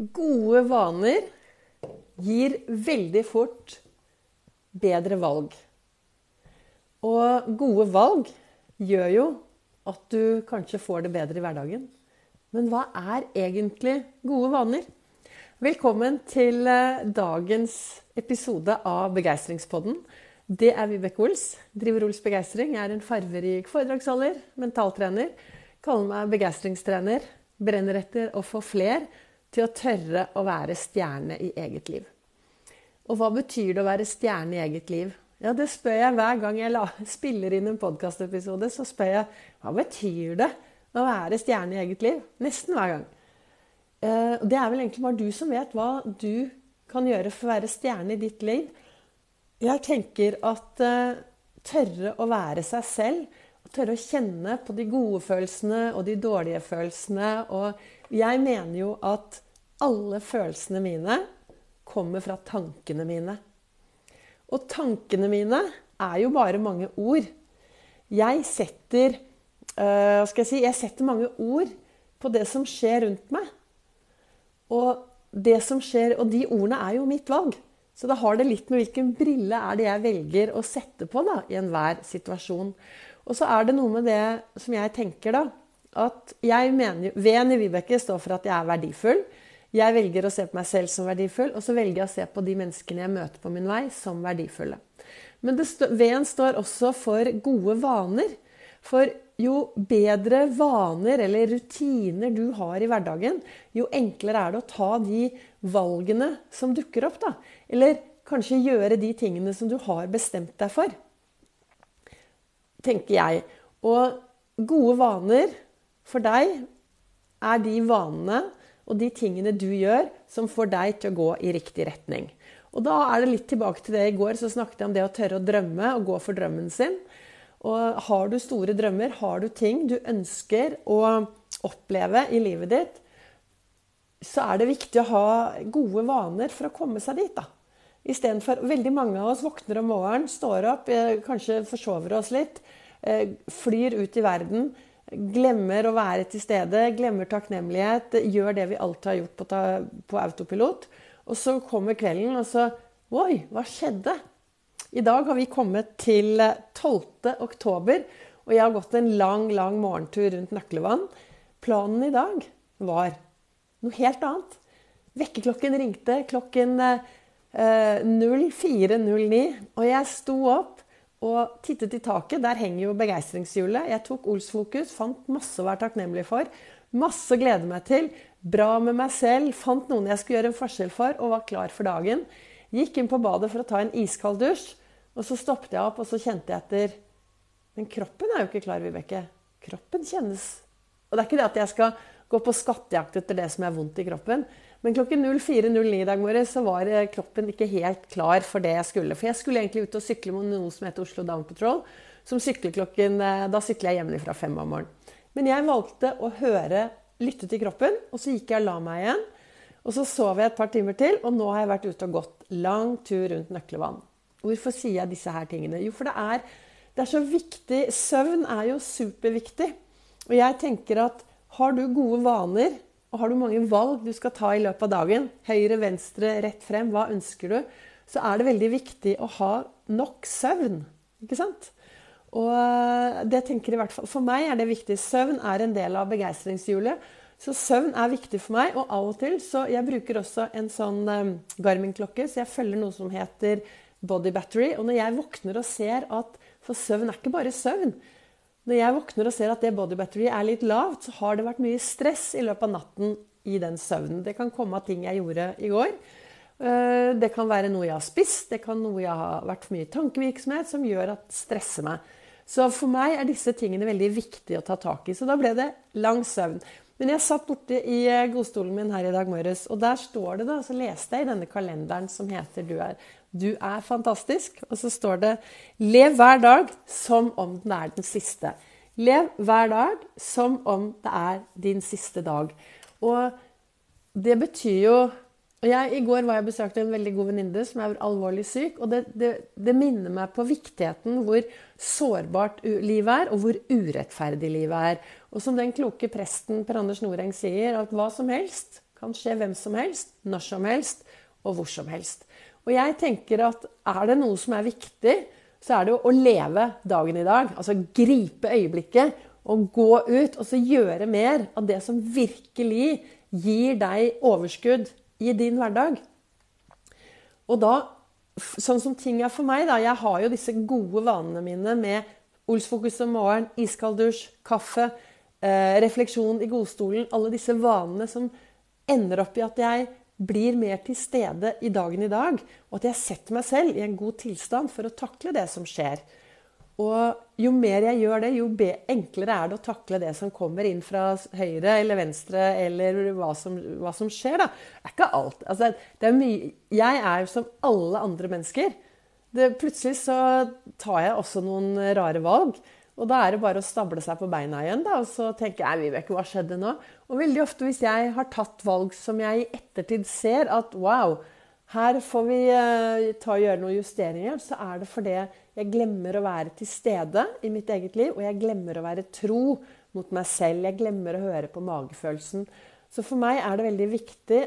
Gode vaner gir veldig fort bedre valg. Og gode valg gjør jo at du kanskje får det bedre i hverdagen. Men hva er egentlig gode vaner? Velkommen til eh, dagens episode av Begeistringspodden. Det er Vibeke Ols. Driver Ols Begeistring. Er en farverik foredragsholder, mentaltrener. Kaller meg begeistringstrener. Brenner etter å få fler til å tørre å være stjerne i eget liv. Og hva betyr det å være stjerne i eget liv? Ja, Det spør jeg hver gang jeg spiller inn en podkastepisode. Så spør jeg hva betyr det å være stjerne i eget liv? Nesten hver gang. Eh, det er vel egentlig bare du som vet hva du kan gjøre for å være stjerne i ditt liv. Jeg tenker at uh, tørre å være seg selv, tørre å kjenne på de gode følelsene og de dårlige følelsene og jeg mener jo at alle følelsene mine kommer fra tankene mine. Og tankene mine er jo bare mange ord. Jeg setter skal jeg si, jeg setter mange ord på det som skjer rundt meg. Og skjer, og de ordene er jo mitt valg. Så da har det litt med hvilken brille er det jeg velger å sette på da, i enhver situasjon. Og så er det noe med det som jeg tenker, da at jeg mener V-en i Vibeke står for at jeg er verdifull. Jeg velger å se på meg selv som verdifull, og så velger jeg å se på de menneskene jeg møter på min vei, som verdifulle. Men V-en står også for gode vaner. For jo bedre vaner eller rutiner du har i hverdagen, jo enklere er det å ta de valgene som dukker opp. da. Eller kanskje gjøre de tingene som du har bestemt deg for. Tenker jeg. Og gode vaner for deg er de vanene og de tingene du gjør, som får deg til å gå i riktig retning. Og da er det litt tilbake til det i går, så snakket jeg om det å tørre å drømme og gå for drømmen sin. Og har du store drømmer, har du ting du ønsker å oppleve i livet ditt, så er det viktig å ha gode vaner for å komme seg dit. da. Istedenfor Veldig mange av oss våkner om morgenen, står opp, eh, kanskje forsover oss litt, eh, flyr ut i verden Glemmer å være til stede, glemmer takknemlighet, gjør det vi alltid har gjort på, ta, på autopilot. Og så kommer kvelden, og så Oi, hva skjedde? I dag har vi kommet til 12. oktober, og jeg har gått en lang, lang morgentur rundt Nøklevann. Planen i dag var noe helt annet. Vekkerklokken ringte klokken eh, 04.09, og jeg sto opp og tittet i taket. Der henger jo begeistringshjulet. Jeg tok Ols-fokus, fant masse å være takknemlig for. Masse å glede meg til. Bra med meg selv. Fant noen jeg skulle gjøre en forskjell for, og var klar for dagen. Gikk inn på badet for å ta en iskald dusj. Og så stoppet jeg opp, og så kjente jeg etter Men kroppen er jo ikke klar, Vibeke. Kroppen kjennes Og det er ikke det at jeg skal gå på skattejakt etter det som er vondt i kroppen. Men klokken 04.09 i dag morges så var kroppen ikke helt klar for det jeg skulle. For jeg skulle egentlig ut og sykle med noe som heter Oslo Down Patrol. Som sykler klokken, eh, Da sykler jeg hjemmefra fem om morgenen. Men jeg valgte å høre, lytte til kroppen, og så gikk jeg og la meg igjen. Og så sov jeg et par timer til, og nå har jeg vært ute og gått lang tur rundt Nøklevann. Hvorfor sier jeg disse her tingene? Jo, for det er, det er så viktig. Søvn er jo superviktig. Og jeg tenker at har du gode vaner og har du mange valg du skal ta i løpet av dagen, høyre, venstre, rett frem, hva ønsker du, så er det veldig viktig å ha nok søvn. Ikke sant? Og eh, det tenker i hvert fall For meg er det viktig. Søvn er en del av begeistringshjulet. Så søvn er viktig for meg. Og av og til så Jeg bruker også en sånn um, Garmin-klokke, så jeg følger noe som heter body battery. Og når jeg våkner og ser at For søvn er ikke bare søvn. Når jeg våkner og ser at det body battery er litt lavt, så har det vært mye stress i løpet av natten i den søvnen. Det kan komme av ting jeg gjorde i går. Eh, det kan være noe jeg har spist, det kan noe jeg har vært for mye tankevirksomhet som gjør at det stresser meg. Så for meg er disse tingene veldig viktige å ta tak i. Så da ble det lang søvn. Men jeg satt borte i eh, godstolen min her i dag morges, og der står det da, så leste jeg i denne kalenderen som heter 'Du er du er fantastisk. Og så står det 'Lev hver dag som om den er den siste'. Lev hver dag som om det er din siste dag. Og det betyr jo og jeg, I går var jeg besøkte en veldig god venninne som er alvorlig syk. og det, det, det, minner meg på viktigheten hvor sårbart livet er, og hvor urettferdig livet er. Og som den kloke presten Per Anders Noreng sier, at hva som helst Kan skje hvem som helst, når som helst og hvor som helst. Og jeg tenker at er det noe som er viktig, så er det jo å leve dagen i dag. Altså gripe øyeblikket og gå ut og så gjøre mer av det som virkelig gir deg overskudd i din hverdag. Og da, sånn som ting er for meg, da Jeg har jo disse gode vanene mine med Olsfokus om morgenen, iskald dusj, kaffe, eh, refleksjon i godstolen. Alle disse vanene som ender opp i at jeg blir mer til stede i dagen i dag, og at jeg setter meg selv i en god tilstand for å takle det som skjer. Og jo mer jeg gjør det, jo enklere er det å takle det som kommer inn fra høyre eller venstre, eller hva som, hva som skjer. da. Det er ikke alt. Altså, er jeg er jo som alle andre mennesker. Det, plutselig så tar jeg også noen rare valg. Og da er det bare å stable seg på beina igjen da, og så tenke jeg, Vibeke, hva skjedde nå? Og veldig ofte hvis jeg har tatt valg som jeg i ettertid ser at wow, her får vi uh, ta og gjøre noen justeringer, så er det fordi jeg glemmer å være til stede i mitt eget liv, og jeg glemmer å være tro mot meg selv. Jeg glemmer å høre på magefølelsen. Så for meg er det veldig viktig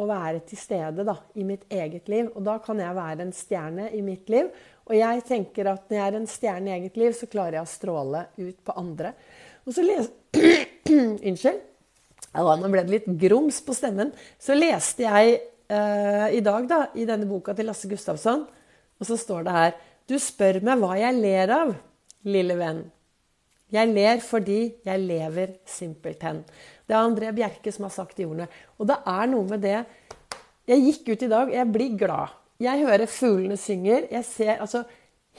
å være til stede da, i mitt eget liv. Og da kan jeg være en stjerne i mitt liv. Og jeg tenker at når jeg er en stjerne i eget liv, så klarer jeg å stråle ut på andre. Og så les... Unnskyld. Ja, nå ble det litt grums på stemmen. Så leste jeg eh, i dag da, i denne boka til Lasse Gustavsson, og så står det her Du spør meg hva jeg ler av, lille venn. Jeg ler fordi jeg lever simpelthen. Det er André Bjerke som har sagt de ordene. Og det er noe med det Jeg gikk ut i dag, jeg blir glad. Jeg hører fuglene synger. Jeg ser altså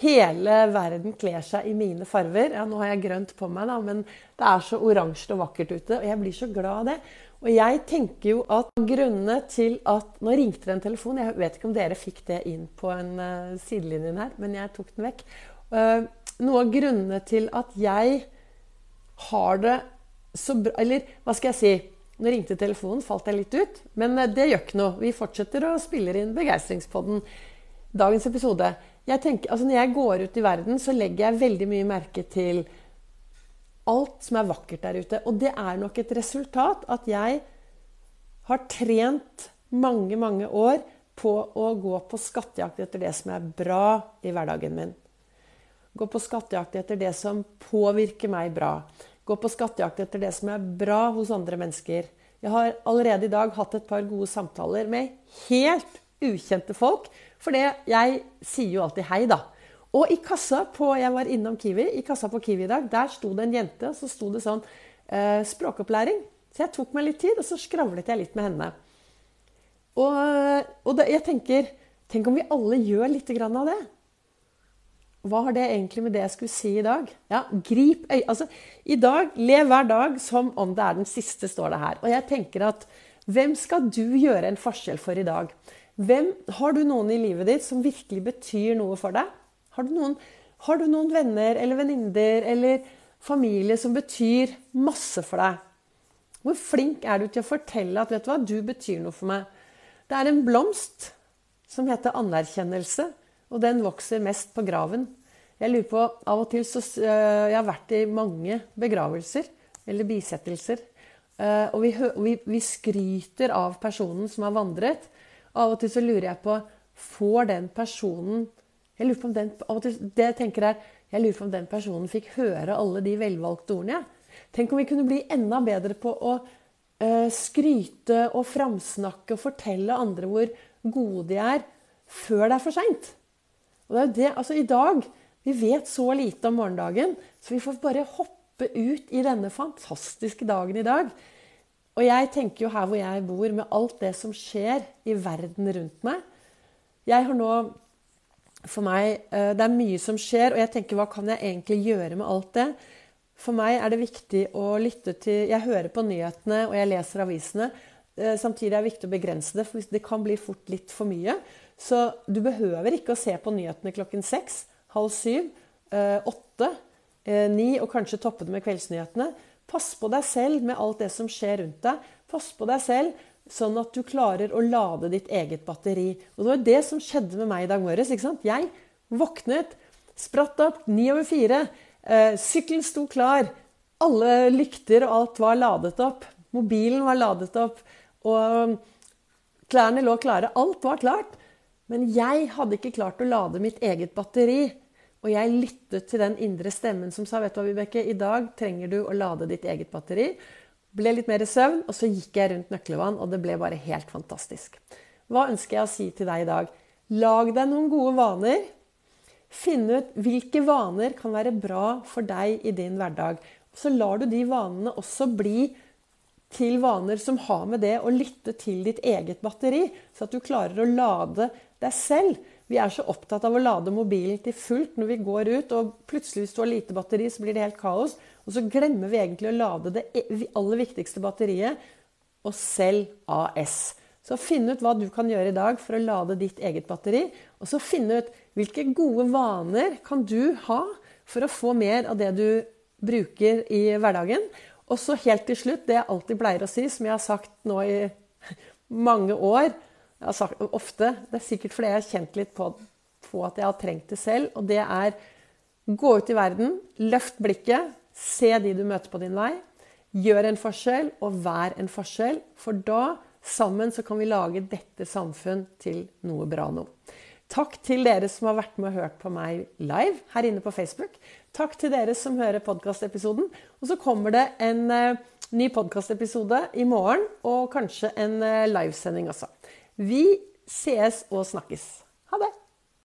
Hele verden kler seg i mine farver. Ja, nå har jeg grønt på meg, da, men det er så oransje og vakkert ute. Og jeg blir så glad av det. Og jeg tenker jo at grunnene til at Nå ringte det en telefon. Jeg vet ikke om dere fikk det inn på en uh, sidelinjen her, men jeg tok den vekk. Uh, noe av grunnene til at jeg har det så bra Eller hva skal jeg si? Nå ringte telefonen, falt jeg litt ut. Men eh, det gjør ikke noe. Vi fortsetter å spille inn Begeistringspodden. Dagens episode. Jeg tenker, altså når jeg går ut i verden, så legger jeg veldig mye merke til alt som er vakkert der ute. Og det er nok et resultat at jeg har trent mange, mange år på å gå på skattejakt etter det som er bra i hverdagen min. Gå på skattejakt etter det som påvirker meg bra. Gå på skattejakt etter det som er bra hos andre mennesker. Jeg har allerede i dag hatt et par gode samtaler med helt ukjente folk. For jeg sier jo alltid hei, da. Og i kassa på Jeg var innom Kiwi. I kassa på Kiwi i dag, der sto det en jente, og så sto det sånn eh, språkopplæring. Så jeg tok meg litt tid, og så skravlet jeg litt med henne. Og, og det, jeg tenker Tenk om vi alle gjør litt av det? Hva har det egentlig med det jeg skulle si i dag? Ja, grip øy... Altså, i dag, lev hver dag som om det er den siste, står det her. Og jeg tenker at hvem skal du gjøre en forskjell for i dag? Hvem, har du noen i livet ditt som virkelig betyr noe for deg? Har du noen, har du noen venner eller venninner eller familie som betyr masse for deg? Hvor flink er du til å fortelle at vet du hva, du betyr noe for meg? Det er en blomst som heter anerkjennelse. Og den vokser mest på graven. Jeg lurer på, Av og til så uh, Jeg har vært i mange begravelser eller bisettelser. Uh, og vi, vi, vi, skryter av personen som har vandret. Av og til så lurer jeg på Får den personen jeg lurer på om den, av og til, det jeg tenker er, jeg lurer på om den personen fikk høre alle de velvalgte ordene. Ja. Tenk om vi kunne bli enda bedre på å uh, skryte og framsnakke og fortelle andre hvor gode de er, før det er for seint. Og det er det, altså I dag Vi vet så lite om morgendagen, så vi får bare hoppe ut i denne fantastiske dagen i dag. Og jeg tenker jo her hvor jeg bor, med alt det som skjer i verden rundt meg Jeg har nå For meg eh, Det er mye som skjer, og jeg tenker hva kan jeg egentlig gjøre med alt det? For meg er det viktig å lytte til Jeg hører på nyhetene, og jeg leser avisene. Eh, samtidig er det viktig å begrense det, for det kan bli fort litt for mye. Så du behøver ikke å se på nyhetene klokken seks, halv syv, eh, åtte, eh, ni og kanskje toppe det med kveldsnyhetene. Pass på deg selv med alt det som skjer rundt deg. Pass på deg selv sånn at du klarer å lade ditt eget batteri. Og det var det som skjedde med meg i dag morges. ikke sant? Jeg våknet, spratt opp ni over fire. Eh, sykkelen sto klar. Alle lykter og alt var ladet opp. Mobilen var ladet opp. Og klærne lå klare. Alt var klart. Men jeg hadde ikke klart å lade mitt eget batteri. Og jeg lyttet til den indre stemmen som sa vet du hva, Vibeke, i dag trenger du å lade ditt eget batteri. Ble litt mer i søvn, og så gikk jeg rundt Nøklevann, og det ble bare helt fantastisk. Hva ønsker jeg å si til deg i dag? Lag deg noen gode vaner. Finn ut hvilke vaner kan være bra for deg i din hverdag. Så lar du de vanene også bli til vaner som har med det å lytte til ditt eget batteri, så at du klarer å lade deg selv. Vi er så opptatt av å lade mobilen til fullt når vi går ut, og plutselig hvis du har lite batteri, så blir det helt kaos. Og så glemmer vi egentlig å lade det e- aller viktigste batteriet, og selv AS. Så finn ut hva du kan gjøre i dag for å lade ditt eget batteri. Og så finn ut hvilke gode vaner kan du ha for å få mer av det du bruker i hverdagen. Og så helt til slutt, det jeg alltid pleier å si, som jeg har sagt nå i mange år jeg har sagt ofte, Det er sikkert fordi jeg har kjent litt på, på at jeg har trengt det selv. Og det er gå ut i verden, løft blikket, se de du møter på din vei. Gjør en forskjell, og vær en forskjell. For da, sammen, så kan vi lage dette samfunn til noe bra nå. Takk til dere som har vært med og hørt på meg live her inne på Facebook. Takk til dere som hører podkastepisoden. Og så kommer det en uh, ny podkastepisode i morgen, og kanskje en uh, livesending også. Vi sees og snakkes. Ha det!